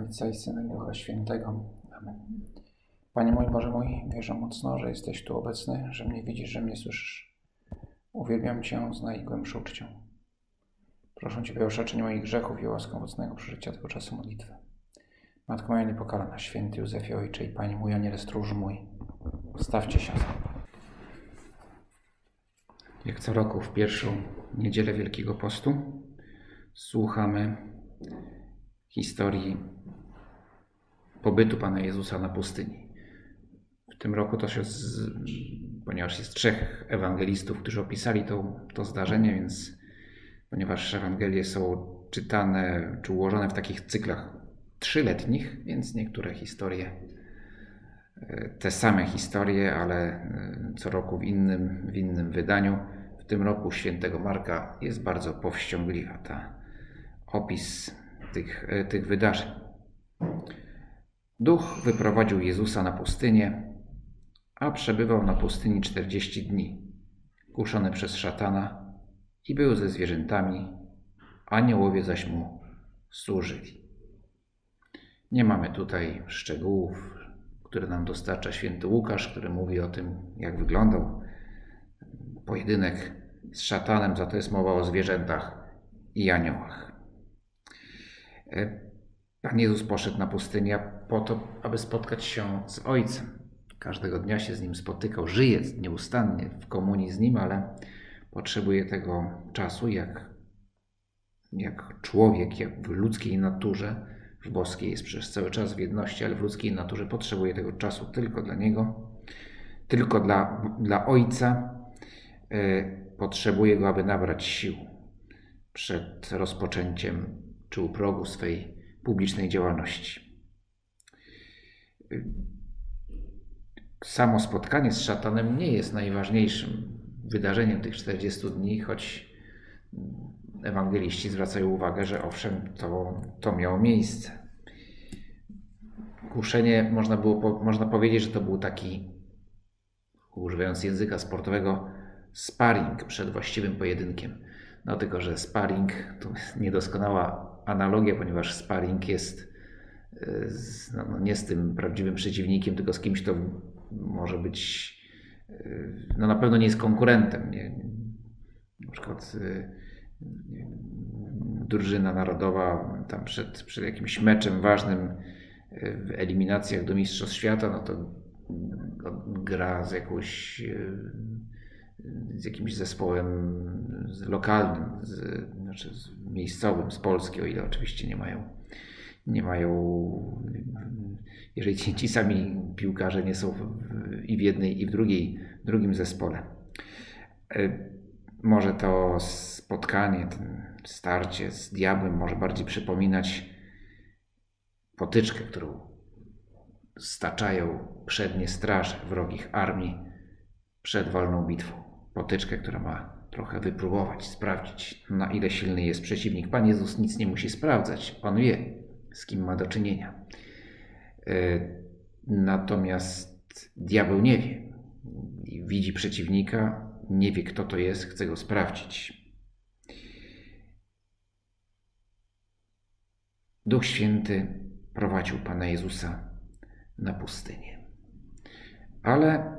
Ojca i Syna i Ducha Świętego. Amen. Panie mój, Boże mój, wierzę mocno, że jesteś tu obecny, że mnie widzisz, że mnie słyszysz. Uwielbiam Cię z najgłębszą czcią. Proszę Ciebie o oszczędzenie moich grzechów i łaskę mocnego przeżycia tego czasu modlitwy. Matko moja niepokalana, święty Józefie Ojcze i Panie mój, Aniele stróż mój, stawcie się za Jak co roku w pierwszą niedzielę Wielkiego Postu słuchamy historii pobytu Pana Jezusa na pustyni. W tym roku to się, z, ponieważ jest trzech ewangelistów, którzy opisali to, to zdarzenie, więc ponieważ Ewangelie są czytane czy ułożone w takich cyklach trzyletnich, więc niektóre historie, e, te same historie, ale e, co roku w innym, w innym wydaniu. W tym roku świętego Marka jest bardzo powściągliwa ta opis tych, e, tych wydarzeń. Duch wyprowadził Jezusa na pustynię, a przebywał na pustyni czterdzieści dni, kuszony przez szatana i był ze zwierzętami, aniołowie zaś mu służyli. Nie mamy tutaj szczegółów, które nam dostarcza święty Łukasz, który mówi o tym, jak wyglądał pojedynek z szatanem, za to jest mowa o zwierzętach i aniołach. E, Pan Jezus poszedł na pustynię po to, aby spotkać się z Ojcem. Każdego dnia się z Nim spotykał, żyje nieustannie w komunii z Nim, ale potrzebuje tego czasu, jak, jak człowiek, jak w ludzkiej naturze, w boskiej jest przez cały czas w jedności, ale w ludzkiej naturze potrzebuje tego czasu tylko dla Niego, tylko dla, dla Ojca. Yy, potrzebuje Go, aby nabrać sił przed rozpoczęciem czy u progu swej publicznej działalności. Samo spotkanie z szatanem nie jest najważniejszym wydarzeniem tych 40 dni, choć ewangeliści zwracają uwagę, że owszem, to, to miało miejsce. Kuszenie, można, było, można powiedzieć, że to był taki, używając języka sportowego, sparring przed właściwym pojedynkiem. No tylko, że sparring to niedoskonała analogia, ponieważ sparring jest e, z, no, no, nie z tym prawdziwym przeciwnikiem, tylko z kimś, kto może być, e, no na pewno nie jest konkurentem. Nie? Na przykład nie, drużyna narodowa tam przed, przed jakimś meczem ważnym w eliminacjach do Mistrzostw Świata, no to no, gra z jakąś z jakimś zespołem lokalnym, z, znaczy miejscowym, z Polski, o ile oczywiście nie mają, nie mają jeżeli ci, ci sami piłkarze nie są w, i w jednej, i w drugiej, w drugim zespole. E, może to spotkanie, ten starcie z diabłem może bardziej przypominać potyczkę, którą staczają przednie straże wrogich armii przed walną bitwą potyczkę, która ma trochę wypróbować, sprawdzić, na ile silny jest przeciwnik. Pan Jezus nic nie musi sprawdzać. On wie, z kim ma do czynienia. E, natomiast diabeł nie wie. Widzi przeciwnika, nie wie kto to jest, chce go sprawdzić. Duch Święty prowadził Pana Jezusa na pustynię. Ale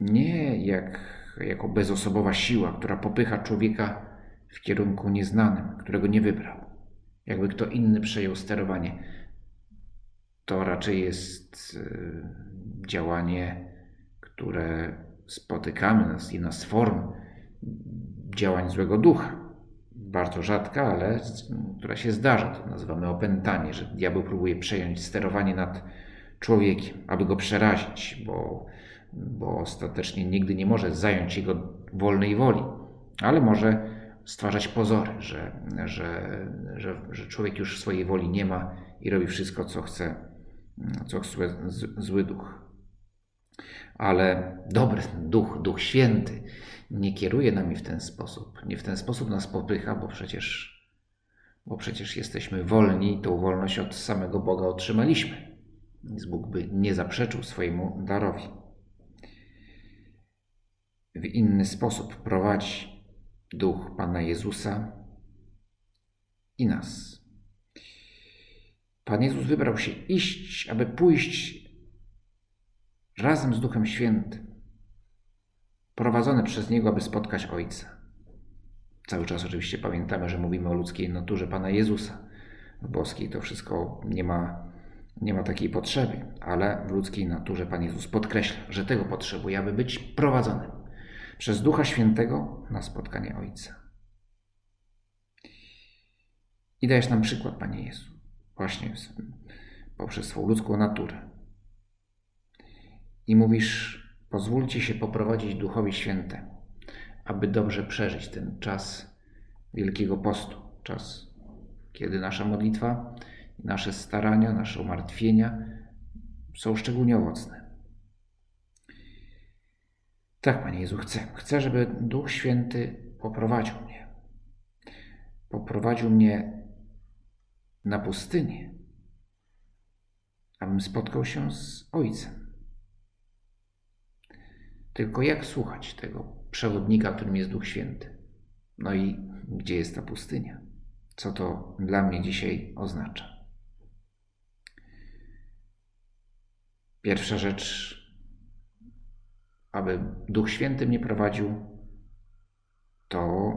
nie jak, jako bezosobowa siła, która popycha człowieka w kierunku nieznanym, którego nie wybrał. Jakby kto inny przejął sterowanie. To raczej jest e, działanie, które spotykamy nas i nas form działań złego ducha. Bardzo rzadka, ale która się zdarza. To nazywamy opętanie, że diabeł próbuje przejąć sterowanie nad człowiekiem, aby go przerazić, bo bo ostatecznie nigdy nie może zająć jego wolnej woli, ale może stwarzać pozory, że, że, że, że człowiek już swojej woli nie ma i robi wszystko, co chce, co chce zły duch. Ale dobry duch, duch święty, nie kieruje nami w ten sposób. Nie w ten sposób nas popycha, bo przecież, bo przecież jesteśmy wolni i tą wolność od samego Boga otrzymaliśmy. Więc Bóg by nie zaprzeczył swojemu darowi w inny sposób prowadzi duch Pana Jezusa i nas. Pan Jezus wybrał się iść, aby pójść razem z Duchem Świętym, prowadzony przez Niego, aby spotkać Ojca. Cały czas oczywiście pamiętamy, że mówimy o ludzkiej naturze Pana Jezusa. W boskiej to wszystko nie ma, nie ma takiej potrzeby, ale w ludzkiej naturze Pan Jezus podkreśla, że tego potrzebuje, aby być prowadzonym przez Ducha Świętego na spotkanie Ojca. I dajesz nam przykład, Panie Jezu, właśnie poprzez swą ludzką naturę. I mówisz, pozwólcie się poprowadzić Duchowi Świętemu, aby dobrze przeżyć ten czas Wielkiego Postu, czas, kiedy nasza modlitwa, nasze starania, nasze umartwienia są szczególnie owocne. Tak, Panie Jezu, chcę. Chcę, żeby Duch Święty poprowadził mnie. Poprowadził mnie na pustynię, abym spotkał się z Ojcem. Tylko jak słuchać tego przewodnika, którym jest Duch Święty? No i gdzie jest ta pustynia? Co to dla mnie dzisiaj oznacza? Pierwsza rzecz, aby Duch Święty mnie prowadził, to,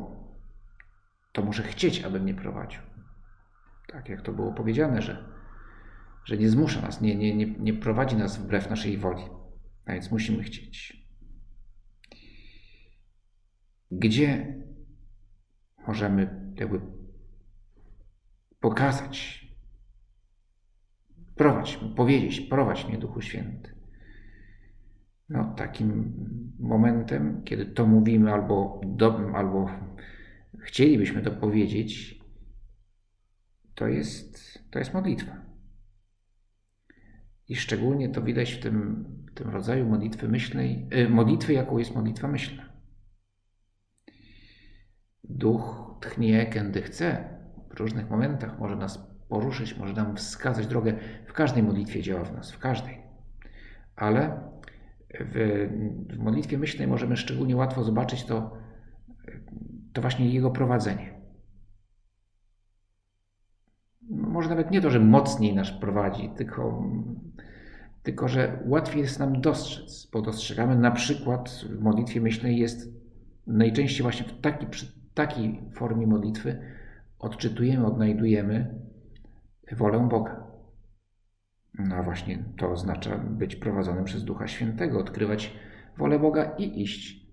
to muszę chcieć, aby mnie prowadził tak jak to było powiedziane, że, że nie zmusza nas, nie, nie, nie, nie prowadzi nas wbrew naszej woli, a więc musimy chcieć. Gdzie możemy jakby pokazać, prowadź, powiedzieć, prowadź mnie Duchu Święty. No, takim momentem, kiedy to mówimy albo, do, albo chcielibyśmy to powiedzieć, to jest, to jest modlitwa. I szczególnie to widać w tym, w tym rodzaju modlitwy myślnej, y, modlitwy, jaką jest modlitwa myślna. Duch tchnie, kiedy chce. W różnych momentach może nas poruszyć, może nam wskazać drogę. W każdej modlitwie działa w nas, w każdej. Ale w, w modlitwie myślnej możemy szczególnie łatwo zobaczyć to, to właśnie jego prowadzenie może nawet nie to, że mocniej nas prowadzi, tylko, tylko że łatwiej jest nam dostrzec, bo dostrzegamy na przykład w modlitwie myślnej jest najczęściej właśnie w taki, przy takiej formie modlitwy odczytujemy, odnajdujemy wolę Boga. No właśnie to oznacza być prowadzonym przez Ducha Świętego, odkrywać wolę Boga i iść,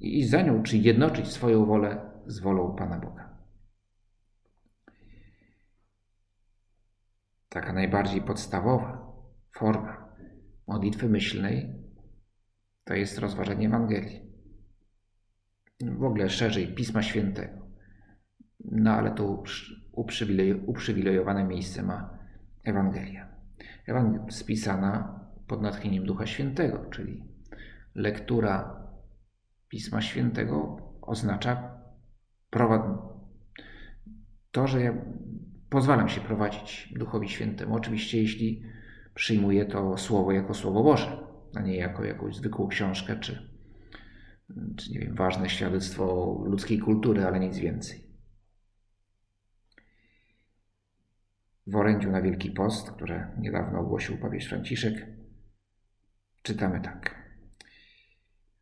i za nią, czy jednoczyć swoją wolę z wolą Pana Boga. taka najbardziej podstawowa forma modlitwy myślnej to jest rozważanie Ewangelii. W ogóle szerzej Pisma Świętego. No ale tu uprzywilejowane miejsce ma Ewangelia. Spisana pod natchnieniem Ducha Świętego, czyli lektura Pisma Świętego oznacza to, że ja pozwalam się prowadzić Duchowi Świętemu. Oczywiście, jeśli przyjmuję to słowo jako słowo Boże, a nie jako jakąś zwykłą książkę czy, czy nie wiem, ważne świadectwo ludzkiej kultury, ale nic więcej. W orędziu na Wielki Post, które niedawno ogłosił papież Franciszek, czytamy tak.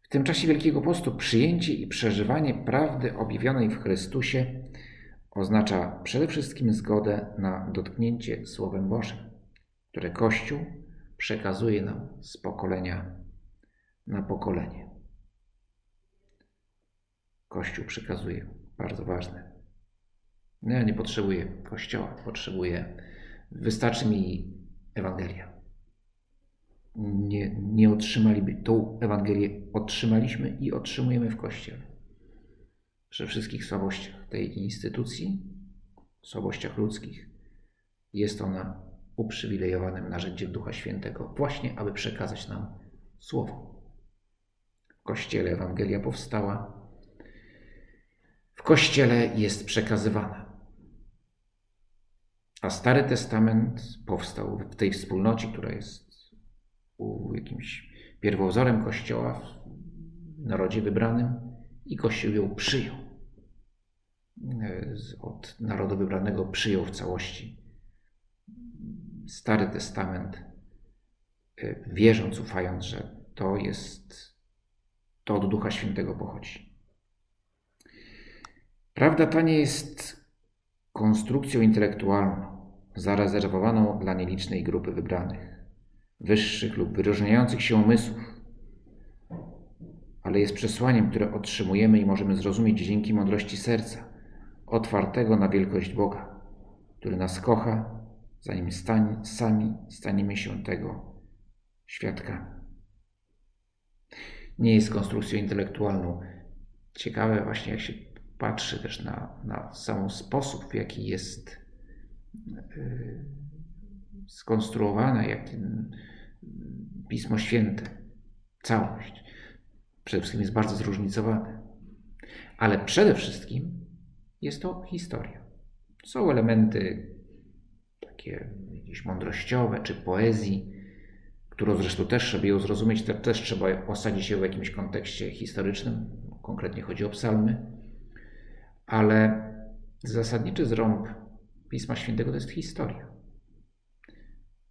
W tym czasie Wielkiego Postu przyjęcie i przeżywanie prawdy objawionej w Chrystusie oznacza przede wszystkim zgodę na dotknięcie Słowem Bożym, które Kościół przekazuje nam z pokolenia na pokolenie. Kościół przekazuje, bardzo ważne. No, ja nie potrzebuję Kościoła, potrzebuję, wystarczy mi Ewangelia. Nie, nie otrzymaliby, tą Ewangelię otrzymaliśmy i otrzymujemy w Kościele przy wszystkich słabościach tej instytucji, słabościach ludzkich, jest ona uprzywilejowanym narzędziem Ducha Świętego, właśnie aby przekazać nam Słowo. W Kościele Ewangelia powstała, w Kościele jest przekazywana. A Stary Testament powstał w tej wspólnocie, która jest jakimś pierwowzorem Kościoła w narodzie wybranym i Kościół ją przyjął. Od narodu wybranego przyjął w całości Stary Testament, y, wierząc, ufając, że to jest, to od Ducha Świętego pochodzi. Prawda ta nie jest konstrukcją intelektualną, zarezerwowaną dla nielicznej grupy wybranych, wyższych lub wyróżniających się umysłów, ale jest przesłaniem, które otrzymujemy i możemy zrozumieć dzięki mądrości serca, otwartego na wielkość Boga, który nas kocha, zanim stań, sami staniemy się tego świadkami. Nie jest konstrukcją intelektualną. Ciekawe właśnie, jak się patrzy też na, na sam sposób, w jaki jest yy, skonstruowane, jak Pismo Święte, całość przede wszystkim jest bardzo zróżnicowane. Ale przede wszystkim jest to historia. Są elementy takie jakieś mądrościowe czy poezji, którą zresztą też, żeby ją zrozumieć, też trzeba osadzić się w jakimś kontekście historycznym. Konkretnie chodzi o psalmy. Ale zasadniczy zrąb Pisma Świętego to jest historia.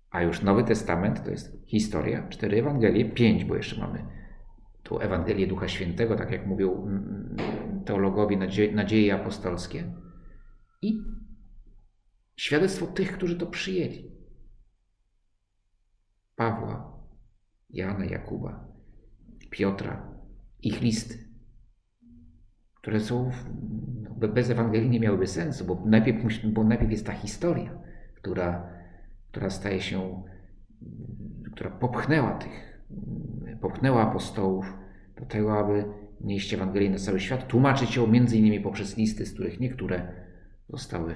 A już Nowy Testament to jest historia, cztery Ewangelie, pięć, bo jeszcze mamy tu Ewangelię Ducha Świętego, tak jak mówią mm, teologowie nadzie nadzieje apostolskie i świadectwo tych, którzy to przyjęli. Pawła, Jana, Jakuba, Piotra, ich listy, które są bez Ewangelii nie miałyby sensu, bo najpierw, bo najpierw jest ta historia, która, która staje się, która popchnęła tych popchnęła apostołów do tego, aby nieść Ewangelię na cały świat, tłumaczyć ją między innymi poprzez listy, z których niektóre zostały,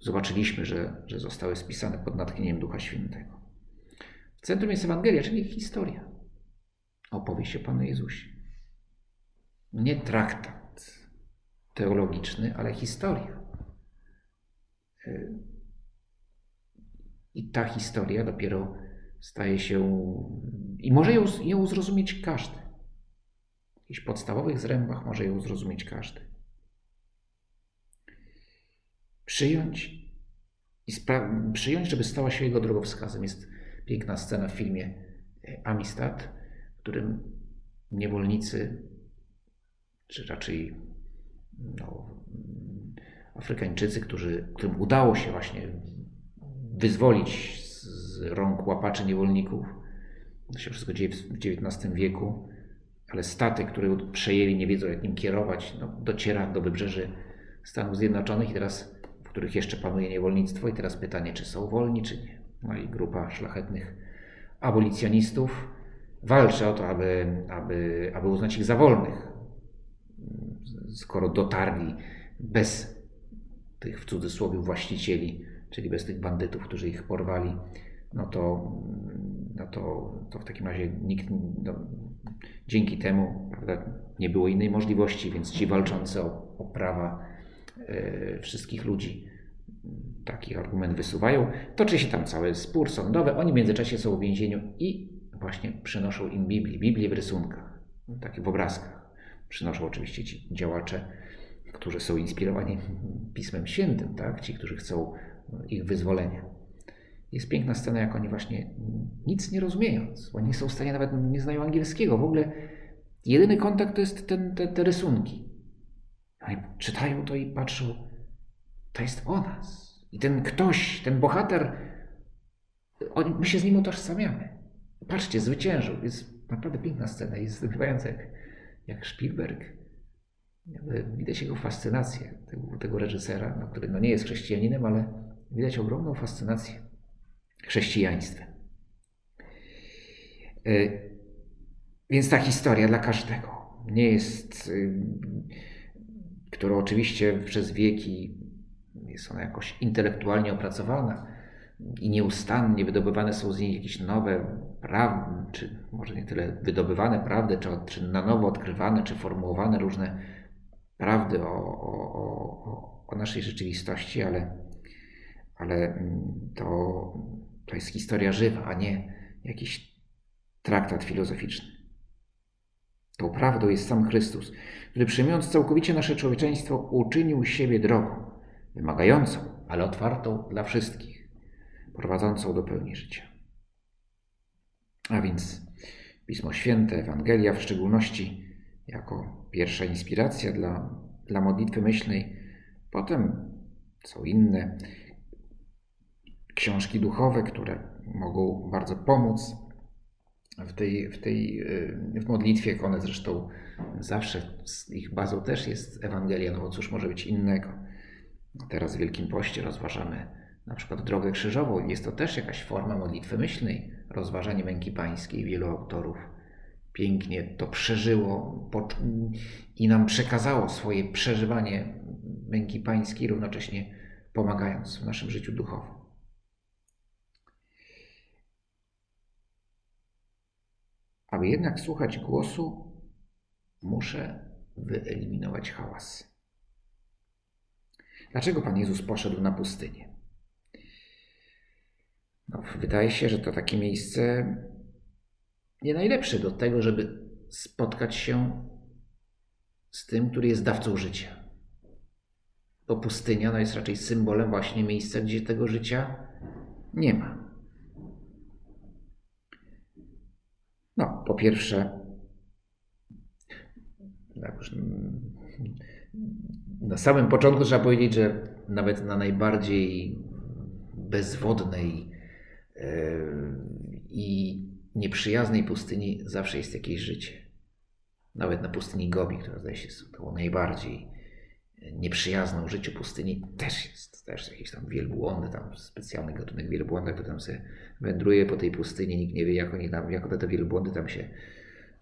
zobaczyliśmy, że, że zostały spisane pod natchnieniem Ducha Świętego. W centrum jest Ewangelia, czyli historia. Opowieść o Panu Jezusie. Nie traktat teologiczny, ale historia. I ta historia dopiero staje się i może ją, ją zrozumieć każdy. W jakichś podstawowych zrębach może ją zrozumieć każdy. Przyjąć i przyjąć, żeby stała się jego drogowskazem. Jest piękna scena w filmie e, Amistad, w którym niewolnicy, czy raczej no, Afrykańczycy, którzy, którym udało się właśnie wyzwolić z rąk łapaczy niewolników. To się wszystko dzieje w XIX wieku, ale statek, który przejęli, nie wiedzą jak nim kierować, no, dociera do wybrzeży Stanów Zjednoczonych i teraz, w których jeszcze panuje niewolnictwo i teraz pytanie, czy są wolni, czy nie. No i grupa szlachetnych abolicjonistów walczy o to, aby, aby, aby uznać ich za wolnych, skoro dotarli bez tych w cudzysłowie właścicieli, czyli bez tych bandytów, którzy ich porwali no to, no to, to w takim razie nikt, no, dzięki temu prawda, nie było innej możliwości, więc ci walczący o, o prawa e, wszystkich ludzi taki argument wysuwają. Toczy się tam cały spór sądowy, oni w międzyczasie są w więzieniu i właśnie przynoszą im Biblię, Biblię w rysunkach, takie w obrazkach. Przynoszą oczywiście ci działacze, którzy są inspirowani Pismem Świętym, tak? ci, którzy chcą ich wyzwolenia. Jest piękna scena, jak oni właśnie nic nie rozumiejąc, oni nie są w stanie nawet, nie znają angielskiego, w ogóle jedyny kontakt to jest ten, te, te rysunki. Oni czytają to i patrzą, to jest o nas. I ten ktoś, ten bohater, on, my się z nim utożsamiamy. Patrzcie, zwyciężył. Jest naprawdę piękna scena, jest zdumiewająca jak, jak Spielberg. Widać jego fascynację, tego, tego reżysera, no, który no, nie jest chrześcijaninem, ale widać ogromną fascynację chrześcijaństwem. Y, więc ta historia dla każdego nie jest, y, która oczywiście przez wieki jest ona jakoś intelektualnie opracowana i nieustannie wydobywane są z niej jakieś nowe prawdy, czy może nie tyle wydobywane prawdy, czy, czy na nowo odkrywane, czy formułowane różne prawdy o, o, o, o naszej rzeczywistości, ale, ale to to jest historia żywa, a nie jakiś traktat filozoficzny. Tą prawdą jest sam Chrystus, który przyjmując całkowicie nasze człowieczeństwo, uczynił siebie drogą, wymagającą, ale otwartą dla wszystkich. prowadzącą do pełni życia. A więc Pismo Święte, Ewangelia w szczególności, jako pierwsza inspiracja dla, dla modlitwy myślnej. Potem są inne książki duchowe, które mogą bardzo pomóc w tej, w tej w modlitwie. One zresztą zawsze ich bazą też jest Ewangelia, no bo cóż może być innego. Teraz w Wielkim Poście rozważamy na przykład drogę krzyżową. Jest to też jakaś forma modlitwy myślnej, rozważanie męki pańskiej. Wielu autorów pięknie to przeżyło i nam przekazało swoje przeżywanie męki pańskiej, równocześnie pomagając w naszym życiu duchowym. Aby jednak słuchać głosu, muszę wyeliminować hałasy. Dlaczego Pan Jezus poszedł na pustynię? No, wydaje się, że to takie miejsce nie najlepsze do tego, żeby spotkać się z tym, który jest dawcą życia. Bo pustynia no, jest raczej symbolem właśnie miejsca, gdzie tego życia nie ma. No, po pierwsze, tak na samym początku trzeba powiedzieć, że nawet na najbardziej bezwodnej i nieprzyjaznej pustyni zawsze jest jakieś życie. Nawet na pustyni Gobi, która zdaje się tą najbardziej nieprzyjazną życiu pustyni, też jest też jakieś tam wielbłądy, tam specjalny gatunek wielbłąda, który tam sobie wędruje po tej pustyni, nikt nie wie jak oni tam, jak te wielbłądy tam się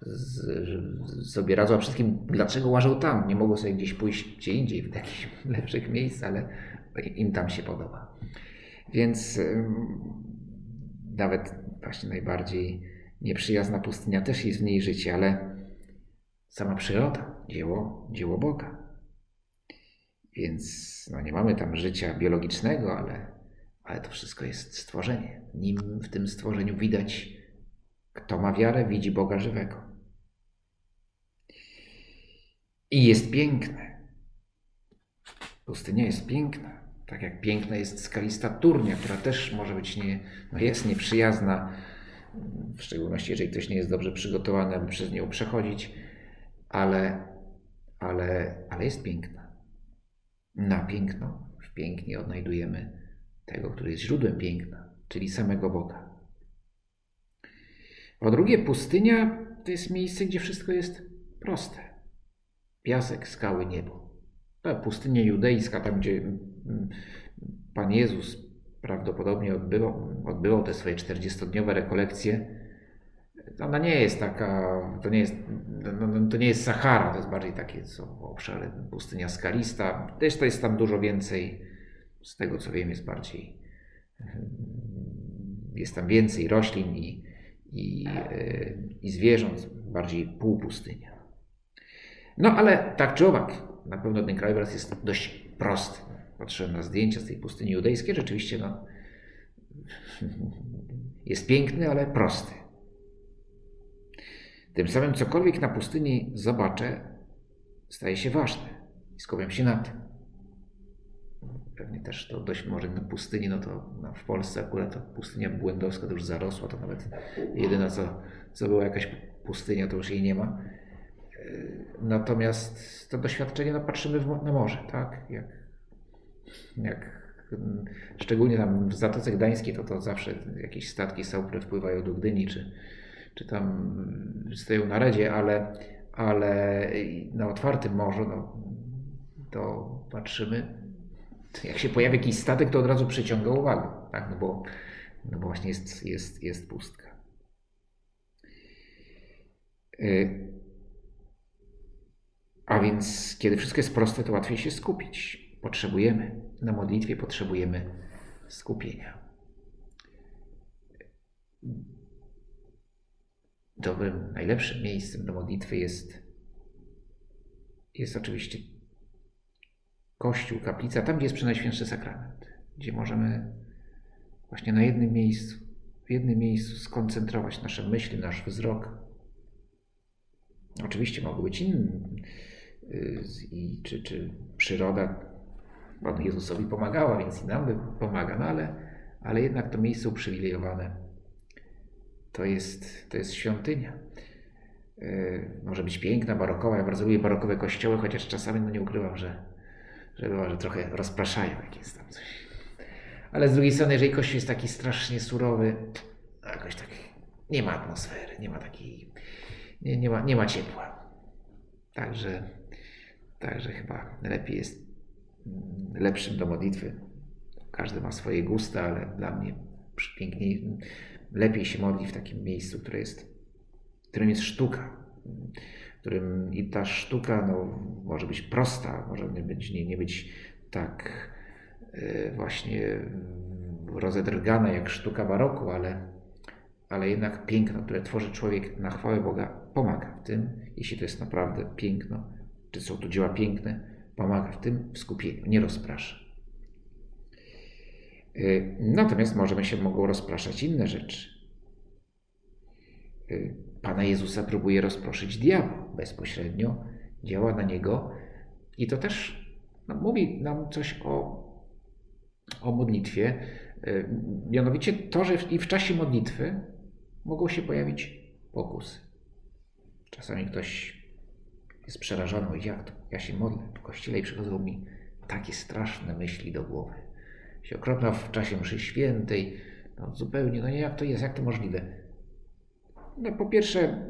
z, sobie radzą, a wszystkim dlaczego łażą tam, nie mogą sobie gdzieś pójść gdzie indziej, w jakichś lepszych miejsc, ale im tam się podoba. Więc nawet właśnie najbardziej nieprzyjazna pustynia też jest w niej życie, ale sama przyroda, dzieło, dzieło Boga. Więc no, nie mamy tam życia biologicznego, ale, ale to wszystko jest stworzenie. Nim w tym stworzeniu widać, kto ma wiarę, widzi Boga żywego. I jest piękne. Pustynia jest piękna. Tak jak piękna jest skalista turnia, która też może być nie, no jest nieprzyjazna, w szczególności jeżeli ktoś nie jest dobrze przygotowany, aby przez nią przechodzić, ale, ale, ale jest piękna. Na piękno, w pięknie odnajdujemy tego, który jest źródłem piękna, czyli samego Boga. Po drugie, pustynia to jest miejsce, gdzie wszystko jest proste. Piasek, skały, niebo. Ta pustynia judejska, tam gdzie Pan Jezus prawdopodobnie odbywał, odbywał te swoje 40-dniowe rekolekcje, ona nie jest taka, to nie jest, no, no, to nie jest Sahara, to jest bardziej takie co obszary, pustynia skalista. Też to jest tam dużo więcej, z tego co wiem, jest bardziej, jest tam więcej roślin i, i, e, i zwierząt, bardziej półpustynia. No ale tak czy owak, na pewno ten krajobraz jest dość prosty. Patrzyłem na zdjęcia z tej pustyni judejskiej, rzeczywiście no, jest piękny, ale prosty. Tym samym cokolwiek na pustyni zobaczę, staje się ważne i skupiam się na tym. Pewnie też to dość może na pustyni, no to no w Polsce akurat ta pustynia błędowska to już zarosła, to nawet jedyna co, co była jakaś pustynia, to już jej nie ma. Natomiast to doświadczenie no, patrzymy w, na morze, tak? Jak, jak, szczególnie tam w Zatoce Gdańskiej to, to zawsze jakieś statki Saupry wpływają do Gdyni, czy, czy tam stoją na redzie, ale, ale na otwartym morzu no, to patrzymy, jak się pojawi jakiś statek, to od razu przyciąga uwagę, tak? no, bo, no bo właśnie jest, jest, jest pustka. Y, a więc, kiedy wszystko jest proste, to łatwiej się skupić. Potrzebujemy, na modlitwie potrzebujemy skupienia. Dobrym, najlepszym miejscem do modlitwy jest, jest oczywiście Kościół, kaplica, tam gdzie jest Przenajświętszy Sakrament, gdzie możemy właśnie na jednym miejscu, w jednym miejscu skoncentrować nasze myśli, nasz wzrok. Oczywiście mogą być inne i czy, czy przyroda Panu Jezusowi pomagała, więc i nam pomaga, no ale, ale jednak to miejsce uprzywilejowane to jest, to jest świątynia. Yy, może być piękna, barokowa. Ja bardzo lubię barokowe kościoły, chociaż czasami no nie ukrywam, że, że, że trochę rozpraszają, jak jest tam coś. Ale z drugiej strony, jeżeli kościół jest taki strasznie surowy, jakoś tak nie ma atmosfery, nie ma takiej, nie, nie, ma, nie ma ciepła. Także, także chyba lepiej jest lepszym do modlitwy. Każdy ma swoje gusta, ale dla mnie piękniej, lepiej się modli w takim miejscu, które jest, którym jest sztuka, którym i ta sztuka no, może być prosta, może nie być, nie, nie być tak y, właśnie rozedrgana jak sztuka baroku, ale, ale jednak piękno, które tworzy człowiek na chwałę Boga, pomaga w tym, jeśli to jest naprawdę piękno, czy są to dzieła piękne, pomaga w tym skupieniu, nie rozprasza. Y, natomiast możemy się mogą rozpraszać inne rzeczy. Y, Pana Jezusa próbuje rozproszyć diabła bezpośrednio, działa na niego i to też no, mówi nam coś o, o modlitwie. Y, mianowicie to, że i w czasie modlitwy mogą się pojawić pokusy. Czasami ktoś jest przerażony, jak to? Ja się modlę w kościele i przychodzą mi takie straszne myśli do głowy. Się okropna w czasie mszy świętej, no zupełnie, no nie, jak to jest, jak to możliwe? No po pierwsze,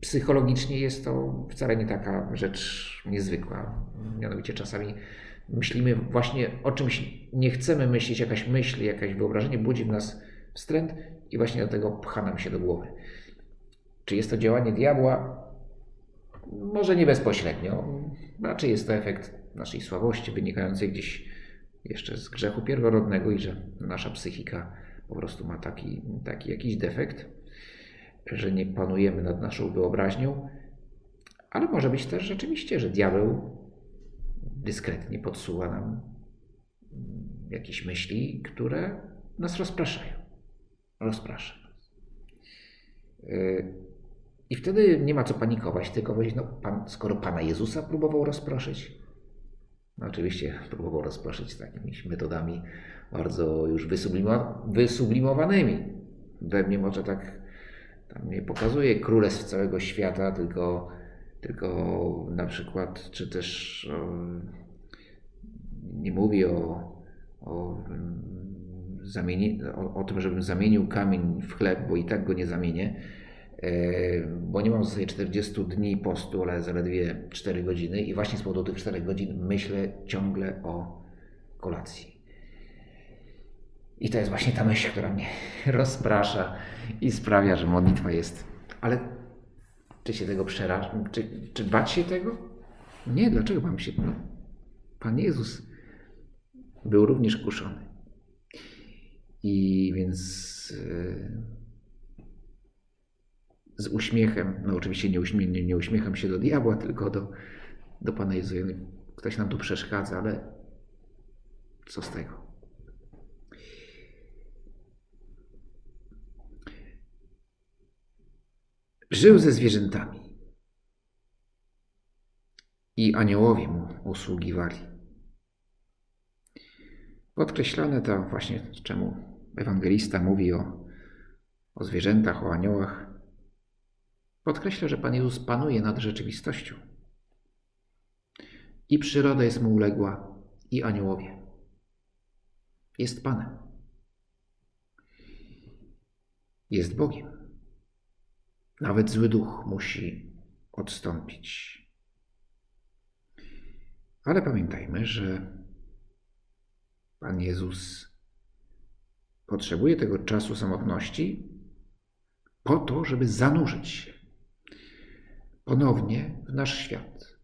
psychologicznie jest to wcale nie taka rzecz niezwykła. Mianowicie czasami myślimy właśnie o czymś, nie chcemy myśleć, jakaś myśl, jakaś wyobrażenie budzi w nas wstręt i właśnie do tego pcha nam się do głowy. Czy jest to działanie diabła? Może nie bezpośrednio. Raczej jest to efekt naszej słabości wynikającej gdzieś jeszcze z grzechu pierworodnego i że nasza psychika po prostu ma taki, taki jakiś defekt, że nie panujemy nad naszą wyobraźnią, ale może być też rzeczywiście, że diabeł dyskretnie podsuwa nam jakieś myśli, które nas rozpraszają. Rozprasza nas. I wtedy nie ma co panikować, tylko powiedzieć, no pan, skoro Pana Jezusa próbował rozproszyć, no oczywiście próbował rozproszyć takimi metodami bardzo już wysublimo, wysublimowanymi. We mnie może tak tam nie pokazuje królestw całego świata, tylko, tylko na przykład, czy też o, nie mówi o, o, zamieni, o, o tym, żebym zamienił kamień w chleb, bo i tak go nie zamienię bo nie mam w zasadzie 40 dni postu, ale zaledwie 4 godziny i właśnie z powodu tych 4 godzin myślę ciągle o kolacji. I to jest właśnie ta myśl, która mnie rozprasza i sprawia, że modlitwa jest. Ale czy się tego przeraża? Czy, czy bać się tego? Nie, dlaczego mam się? No, Pan Jezus był również kuszony. I więc. Yy, z uśmiechem, no oczywiście nie, uśmie, nie, nie uśmiecham się do diabła, tylko do, do Pana Jezusa. Ktoś nam tu przeszkadza, ale co z tego? Żył ze zwierzętami i aniołowie mu usługiwali. Podkreślane to właśnie, czemu ewangelista mówi o, o zwierzętach, o aniołach, Podkreśla, że Pan Jezus panuje nad rzeczywistością. I przyroda jest mu uległa, i aniołowie. Jest Panem. Jest Bogiem. Nawet zły duch musi odstąpić. Ale pamiętajmy, że Pan Jezus potrzebuje tego czasu samotności po to, żeby zanurzyć się ponownie w nasz świat.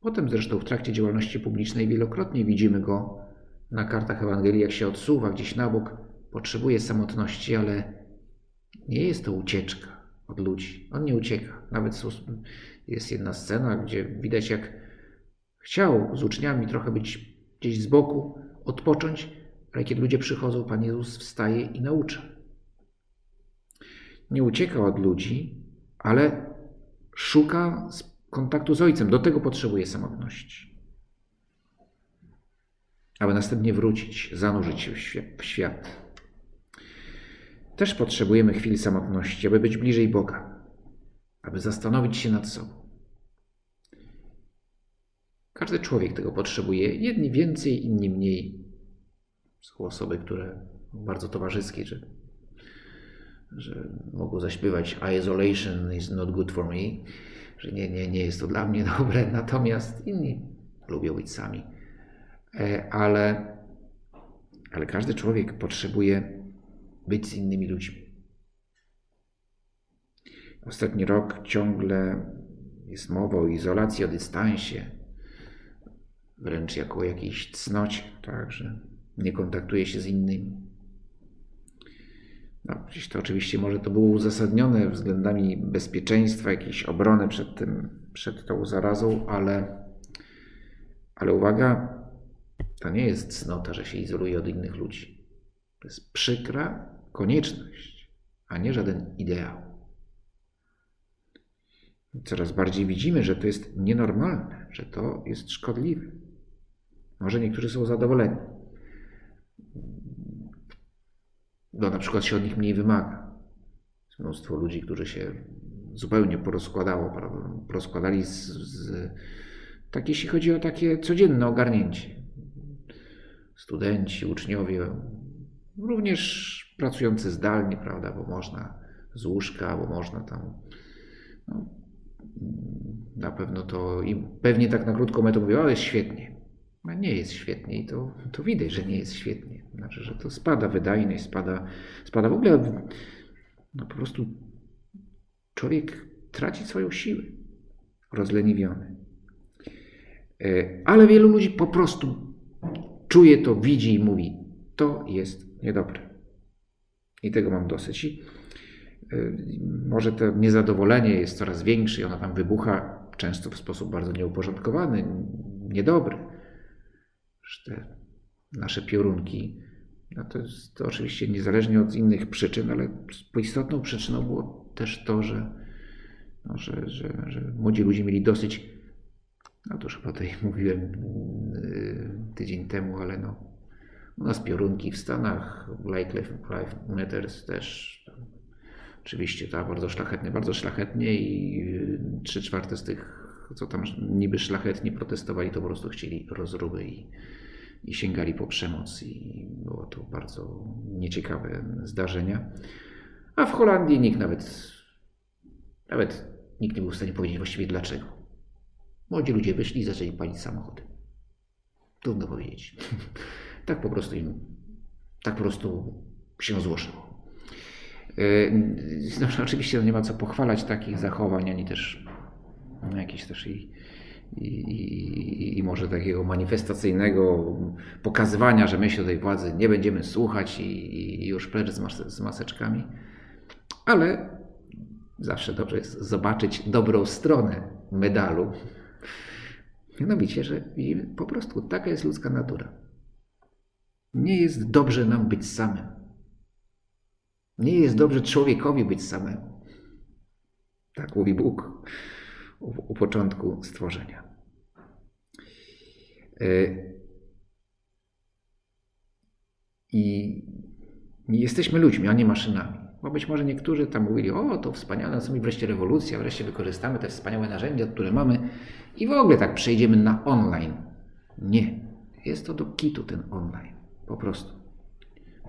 Potem zresztą w trakcie działalności publicznej wielokrotnie widzimy go na kartach Ewangelii, jak się odsuwa gdzieś na bok, potrzebuje samotności, ale nie jest to ucieczka od ludzi. On nie ucieka. Nawet jest jedna scena, gdzie widać, jak chciał z uczniami trochę być gdzieś z boku, odpocząć, ale kiedy ludzie przychodzą, Pan Jezus wstaje i naucza. Nie ucieka od ludzi, ale szuka kontaktu z Ojcem. Do tego potrzebuje samotności. aby następnie wrócić, zanurzyć się w świat. Też potrzebujemy chwili samotności, aby być bliżej Boga, aby zastanowić się nad sobą. Każdy człowiek tego potrzebuje, jedni więcej, inni mniej. Są osoby, które bardzo towarzyskie, że, że mogą zaśpiewać Isolation is not good for me, że nie, nie, nie jest to dla mnie dobre, natomiast inni lubią być sami. E, ale, ale każdy człowiek potrzebuje być z innymi ludźmi. Ostatni rok ciągle jest mowa o izolacji, o dystansie, wręcz jako o jakiejś cnocie, tak, że nie kontaktuje się z innymi. No, gdzieś to oczywiście może to było uzasadnione względami bezpieczeństwa, jakiejś obrony przed tym, przed tą zarazą, ale, ale uwaga, to nie jest cnota, że się izoluje od innych ludzi. To jest przykra konieczność, a nie żaden ideał. Coraz bardziej widzimy, że to jest nienormalne, że to jest szkodliwe. Może niektórzy są zadowoleni. No, na przykład się od nich mniej wymaga. Jest mnóstwo ludzi, którzy się zupełnie porozkładało, porozkładali z, z, tak jeśli chodzi o takie codzienne ogarnięcie. Studenci, uczniowie, również pracujący zdalnie, prawda, bo można z łóżka, bo można tam. No, na pewno to i pewnie tak na krótką metę mówią, ale jest świetnie. No nie jest świetnie i to, to widać, że nie jest świetnie. Znaczy, że to spada wydajność, spada, spada w ogóle. No po prostu człowiek traci swoją siłę, rozleniwiony. E, ale wielu ludzi po prostu czuje to, widzi i mówi: To jest niedobre. I tego mam dosyć. I y, może to niezadowolenie jest coraz większe i ono tam wybucha często w sposób bardzo nieuporządkowany, niedobry. Te nasze piorunki, no to jest to oczywiście niezależnie od innych przyczyn, ale istotną przyczyną było też to, że, no, że, że, że młodzi ludzie mieli dosyć, no to już chyba tutaj mówiłem y, tydzień temu, ale no, u nas piorunki w Stanach, Black Lives Matters też. Oczywiście bardzo szlachetnie, bardzo szlachetnie i trzy czwarte z tych, co tam niby szlachetnie protestowali, to po prostu chcieli rozruby i, i sięgali po przemoc i było to bardzo nieciekawe zdarzenia. A w Holandii nikt nawet, nawet nikt nie był w stanie powiedzieć właściwie dlaczego. Młodzi ludzie wyszli i zaczęli palić samochody. Trudno powiedzieć. Tak po prostu im, tak po prostu się złożyło. No, oczywiście nie ma co pochwalać takich zachowań, ani też no, jakieś też i, i, i, może takiego manifestacyjnego pokazywania, że my się tej władzy nie będziemy słuchać i, i już precz z, mas z maseczkami. Ale zawsze dobrze jest zobaczyć dobrą stronę medalu. Mianowicie, że po prostu taka jest ludzka natura. Nie jest dobrze nam być samym. Nie jest dobrze człowiekowi być samym. Tak mówi Bóg u, początku stworzenia. E, I jesteśmy ludźmi, a nie maszynami. Bo być może niektórzy tam mówili, o to wspaniale, nastąpi wreszcie rewolucja, wreszcie wykorzystamy te wspaniałe narzędzia, które mamy i w ogóle tak przejdziemy na online. Nie. Jest to do kitu ten online. Po prostu.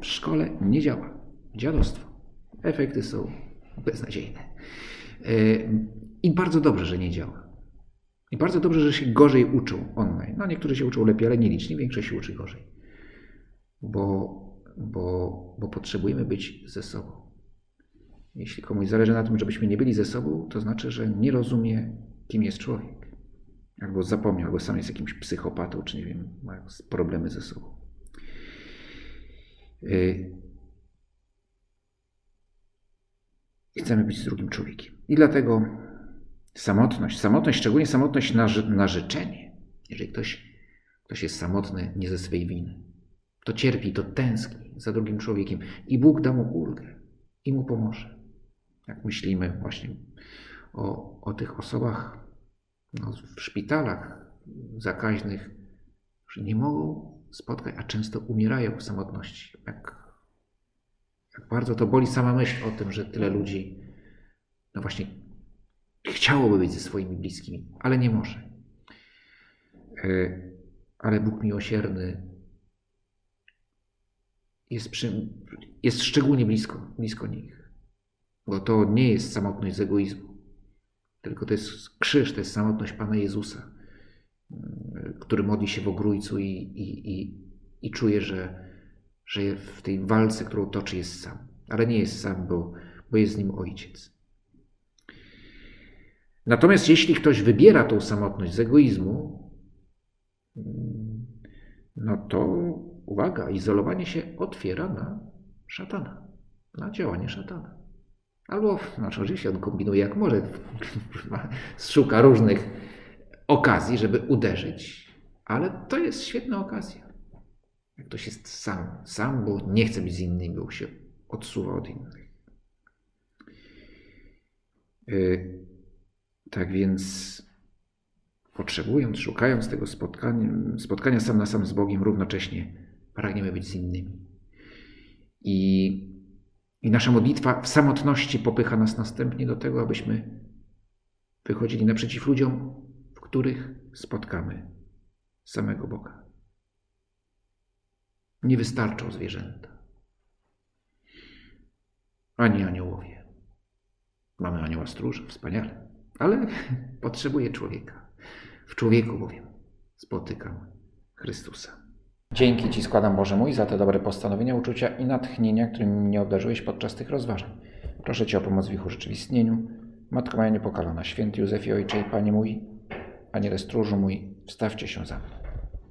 W szkole nie działa. Dziadostwo. Efekty są beznadziejne. I bardzo dobrze, że nie działa. I bardzo dobrze, że się gorzej uczą online. No niektórzy się uczą lepiej, ale nieliczni. Większość się uczy gorzej. Bo, bo, bo potrzebujemy być ze sobą. Jeśli komuś zależy na tym, żebyśmy nie byli ze sobą, to znaczy, że nie rozumie, kim jest człowiek. Albo zapomniał, albo sam jest jakimś psychopatą, czy nie wiem, ma problemy ze sobą. Y, chcemy być z drugim człowiekiem. I dlatego samotność, samotność, szczególnie samotność na, na życzenie. Jeżeli ktoś, ktoś jest samotny nie ze swej winy, to cierpi, to tęskni za drugim człowiekiem i Bóg da mu ulgę i mu pomoże. Jak myślimy właśnie o, o tych osobach no, w szpitalach zakaźnych, że nie mogą spotkań, a często umierają w samotności. Jak, jak bardzo to boli sama myśl o tym, że tyle ludzi, no właśnie, chciałoby być ze swoimi bliskimi, ale nie może. E, ale Bóg miłosierny jest, przy, jest szczególnie blisko, blisko nich. Bo to nie jest samotność z egoizmu, tylko to jest krzyż, to jest samotność Pana Jezusa, który modli się w ogrójcu i, i, i, i czuje, że, że w tej walce, którą toczy, jest sam. Ale nie jest sam, bo, bo jest z nim ojciec. Natomiast jeśli ktoś wybiera tą samotność z egoizmu, no to uwaga, izolowanie się otwiera na szatana, na działanie szatana. Albo, znaczy oczywiście on kombinuje jak może, szuka różnych okazji, żeby uderzyć, ale to jest świetna okazja. Jak ktoś jest sam, sam, bo nie chce być z innymi, bo się odsuwa od innych. Yy, tak więc potrzebując, szukając tego spotkania, spotkania sam na sam z Bogiem, równocześnie pragniemy być z innymi. I, I nasza modlitwa w samotności popycha nas następnie do tego, abyśmy wychodzili naprzeciw ludziom, w których spotkamy samego Boga. Nie wystarczą zwierzęta, ani aniołowie. Mamy anioła stróża, wspaniale, ale potrzebuje człowieka. W człowieku bowiem spotykam Chrystusa. Dzięki Ci składam Boże mój za te dobre postanowienia, uczucia i natchnienia, którymi mnie obdarzyłeś podczas tych rozważań. Proszę Cię o pomoc w ich urzeczywistnieniu. Matko moja niepokalana, święty Józefie Ojcze i Panie mój, Aniele stróżu mój, wstawcie się za mną.